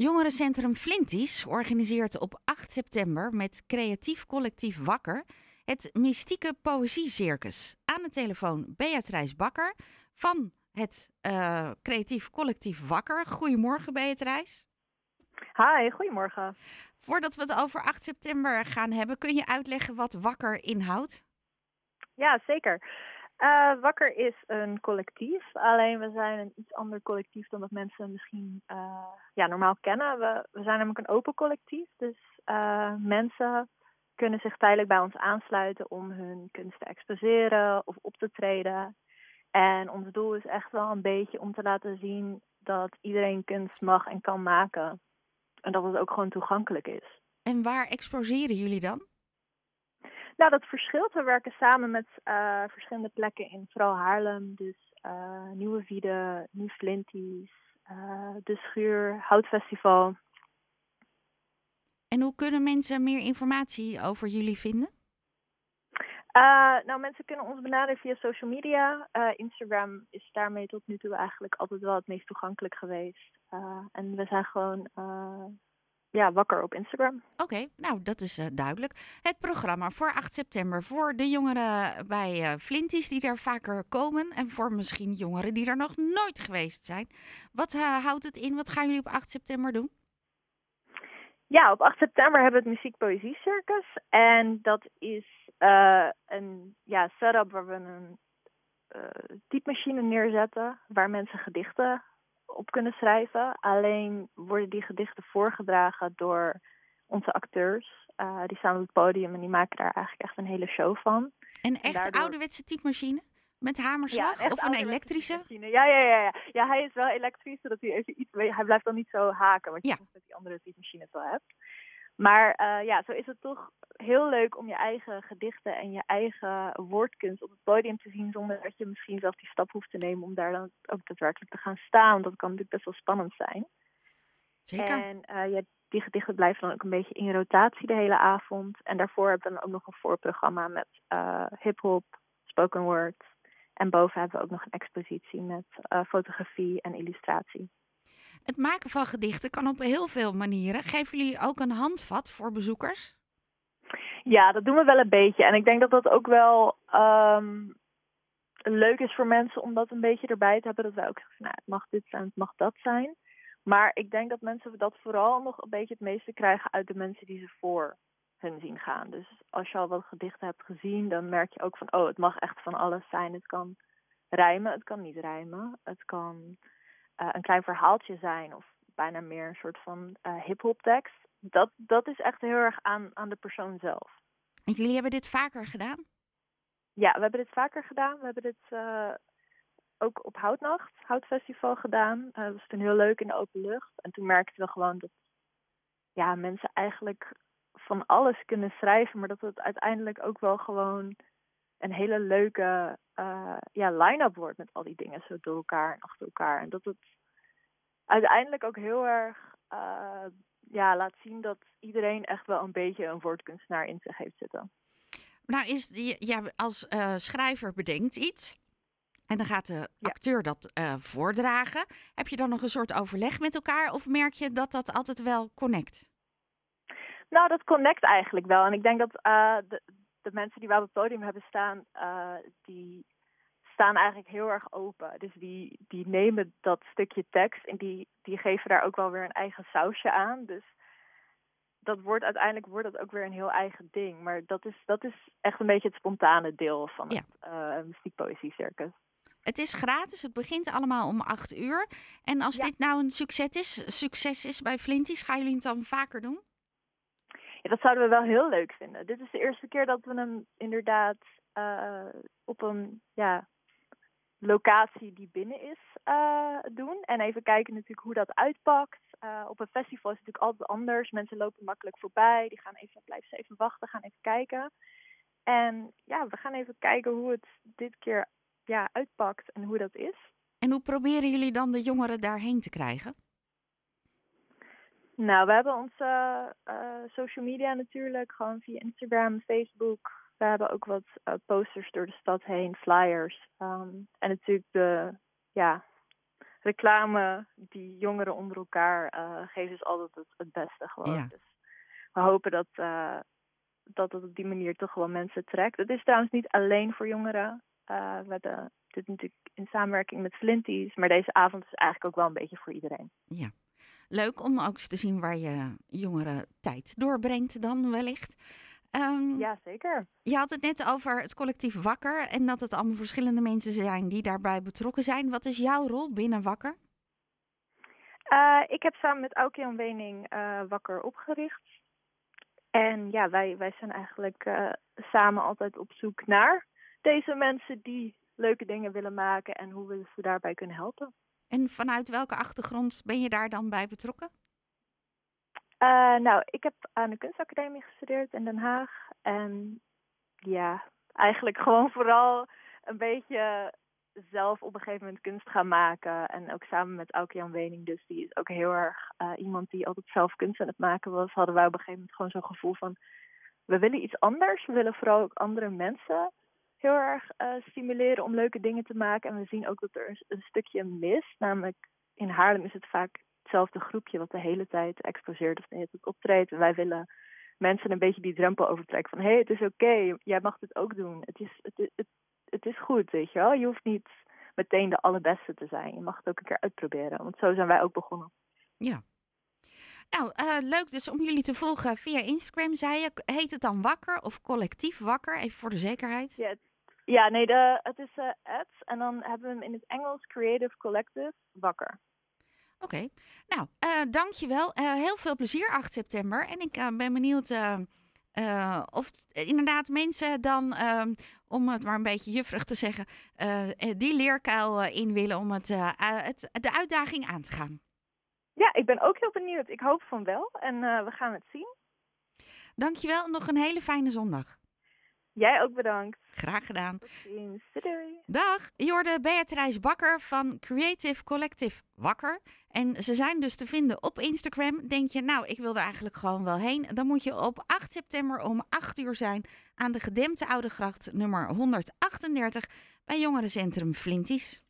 Jongerencentrum Flinties organiseert op 8 september met creatief collectief Wakker het mystieke poëziecircus. Aan de telefoon Beatrice Bakker van het uh, creatief collectief Wakker. Goedemorgen Beatrice. Hi, goedemorgen. Voordat we het over 8 september gaan hebben, kun je uitleggen wat Wakker inhoudt? Ja, zeker. Uh, Wakker is een collectief, alleen we zijn een iets ander collectief dan dat mensen misschien uh, ja, normaal kennen. We, we zijn namelijk een open collectief, dus uh, mensen kunnen zich tijdelijk bij ons aansluiten om hun kunst te exposeren of op te treden. En ons doel is echt wel een beetje om te laten zien dat iedereen kunst mag en kan maken. En dat het ook gewoon toegankelijk is. En waar exposeren jullie dan? Nou, dat verschilt. We werken samen met uh, verschillende plekken in vooral Haarlem. Dus uh, Nieuwe Wiede, Nieuw Flinties, uh, De Schuur, Houtfestival. En hoe kunnen mensen meer informatie over jullie vinden? nou, mensen kunnen ons benaderen via social media. Instagram is daarmee tot nu toe eigenlijk altijd wel het meest toegankelijk geweest. en we zijn gewoon ja, wakker op Instagram. Oké, nou dat is uh, duidelijk. Het programma voor 8 september voor de jongeren bij uh, Flinties die daar vaker komen en voor misschien jongeren die er nog nooit geweest zijn. Wat uh, houdt het in? Wat gaan jullie op 8 september doen? Ja, op 8 september hebben we het Muziek Poëzie Circus. En dat is een ja, setup waar we een typemachine neerzetten waar mensen gedichten op kunnen schrijven. Alleen worden die gedichten voorgedragen door onze acteurs. Uh, die staan op het podium en die maken daar eigenlijk echt een hele show van. En echt daardoor... ouderwetse typemachine? Met hamerslag ja, of een elektrische? Ja, ja, ja, ja. Ja, hij is wel elektrisch, zodat hij even iets... Hij blijft dan niet zo haken, wat je ja. met die andere typemachines wel hebt. Maar uh, ja, zo is het toch heel leuk om je eigen gedichten en je eigen woordkunst op het podium te zien, zonder dat je misschien zelf die stap hoeft te nemen om daar dan ook daadwerkelijk te gaan staan. Dat kan natuurlijk best wel spannend zijn. Zeker. En uh, ja, die gedichten blijven dan ook een beetje in rotatie de hele avond. En daarvoor hebben we dan ook nog een voorprogramma met uh, hip-hop, spoken word. En boven hebben we ook nog een expositie met fotografie en illustratie. Het maken van gedichten kan op heel veel manieren. Geven jullie ook een handvat voor bezoekers? Ja, dat doen we wel een beetje. En ik denk dat dat ook wel um, leuk is voor mensen om dat een beetje erbij te hebben. Dat wij ook zeggen, nou, het mag dit zijn, het mag dat zijn. Maar ik denk dat mensen dat vooral nog een beetje het meeste krijgen uit de mensen die ze voor hun zien gaan. Dus als je al wat gedichten hebt gezien, dan merk je ook van, oh, het mag echt van alles zijn. Het kan rijmen, het kan niet rijmen. Het kan uh, een klein verhaaltje zijn of bijna meer een soort van uh, hip-hop tekst. Dat, dat is echt heel erg aan, aan de persoon zelf. En jullie hebben dit vaker gedaan? Ja, we hebben dit vaker gedaan. We hebben dit uh, ook op Houtnacht, Houtfestival gedaan. Dat was toen heel leuk in de open lucht. En toen merkten we gewoon dat ja, mensen eigenlijk van alles kunnen schrijven, maar dat het uiteindelijk ook wel gewoon een hele leuke uh, ja, line-up wordt met al die dingen zo door elkaar en achter elkaar. En dat het uiteindelijk ook heel erg uh, ja, laat zien dat iedereen echt wel een beetje een woordkunstenaar in zich heeft zitten. Nou, is, ja, als uh, schrijver bedenkt iets. En dan gaat de acteur dat voordragen. Heb je dan nog een soort overleg met elkaar? Of merk je dat dat altijd wel connect? Nou, dat connect eigenlijk wel. En ik denk dat uh, de, de mensen die we op het podium hebben staan, uh, die staan eigenlijk heel erg open. Dus die, die nemen dat stukje tekst en die, die geven daar ook wel weer een eigen sausje aan. Dus dat wordt uiteindelijk wordt dat ook weer een heel eigen ding. Maar dat is, dat is echt een beetje het spontane deel van het ja. uh, muziekpoëzie circus. Het is gratis, het begint allemaal om acht uur. En als dit nou een succes is, succes is bij Flinties, gaan jullie het dan vaker doen? Dat zouden we wel heel leuk vinden. Dit is de eerste keer dat we hem inderdaad uh, op een ja, locatie die binnen is uh, doen. En even kijken natuurlijk hoe dat uitpakt. Uh, op een festival is het natuurlijk altijd anders. Mensen lopen makkelijk voorbij. Die gaan even, blijven ze even wachten, gaan even kijken. En ja, we gaan even kijken hoe het dit keer ja, uitpakt en hoe dat is. En hoe proberen jullie dan de jongeren daarheen te krijgen? Nou, we hebben onze uh, social media natuurlijk, gewoon via Instagram, Facebook. We hebben ook wat uh, posters door de stad heen, flyers. Um, en natuurlijk de, ja, reclame die jongeren onder elkaar uh, geven is altijd het, het beste gewoon. Ja. Dus we hopen dat, dat het op die manier toch wel mensen trekt. Het is trouwens niet alleen voor jongeren. We hebben dit natuurlijk in samenwerking met Flinties, maar deze avond is eigenlijk ook wel een beetje voor iedereen. Ja, leuk om ook eens te zien waar je jongeren tijd doorbrengt dan wellicht. Um, ja, zeker. Je had het net over het collectief Wakker en dat het allemaal verschillende mensen zijn die daarbij betrokken zijn. Wat is jouw rol binnen Wakker? Uh, ik heb samen met Auke Wening uh, Wakker opgericht. En ja, wij, wij zijn eigenlijk uh, samen altijd op zoek naar deze mensen die leuke dingen willen maken en hoe we ze daarbij kunnen helpen. En vanuit welke achtergrond ben je daar dan bij betrokken? Uh, nou, ik heb aan de kunstacademie gestudeerd in Den Haag. En ja, eigenlijk gewoon vooral een beetje zelf op een gegeven moment kunst gaan maken. En ook samen met Auke-Jan Wening, dus die is ook heel erg uh, iemand die altijd zelf kunst aan het maken was. Hadden wij op een gegeven moment gewoon zo'n gevoel van, we willen iets anders. We willen vooral ook andere mensen heel erg uh, stimuleren om leuke dingen te maken. En we zien ook dat er een, een stukje mist. Namelijk in Haarlem is het vaak hetzelfde groepje wat de hele tijd exposeert of de hele tijd optreedt. En wij willen mensen een beetje die drempel overtrekken van hé, hey, het is oké, okay, jij mag dit ook doen. Het is, het, het, het is goed, weet je wel. Je hoeft niet meteen de allerbeste te zijn. Je mag het ook een keer uitproberen, want zo zijn wij ook begonnen. Ja. Nou, uh, leuk dus om jullie te volgen via Instagram, zei je. Heet het dan Wakker of Collectief Wakker? Even voor de zekerheid. Ja, het, ja nee, de, het is uh, ads en dan hebben we hem in het Engels Creative Collective Wakker. Oké, okay. nou, uh, dankjewel. Uh, heel veel plezier 8 september. En ik ben benieuwd of inderdaad mensen dan, om het maar een beetje juffrig te zeggen, die leerkuil in willen om het, het, de uitdaging aan te gaan. Ja, ik ben ook heel benieuwd. Ik hoop van wel en we gaan het zien. Dankjewel. Nog een hele fijne zondag. Jij ook bedankt. Graag gedaan. Tot ziens. Doei. Dag, je hoorde Beatrice Bakker van Creative Collective Wakker. En ze zijn dus te vinden op Instagram. Denk je, nou, ik wil er eigenlijk gewoon wel heen. Dan moet je op 8 september om 8 uur zijn aan de gedempte Oude Gracht nummer 138 bij Jongerencentrum Flinties.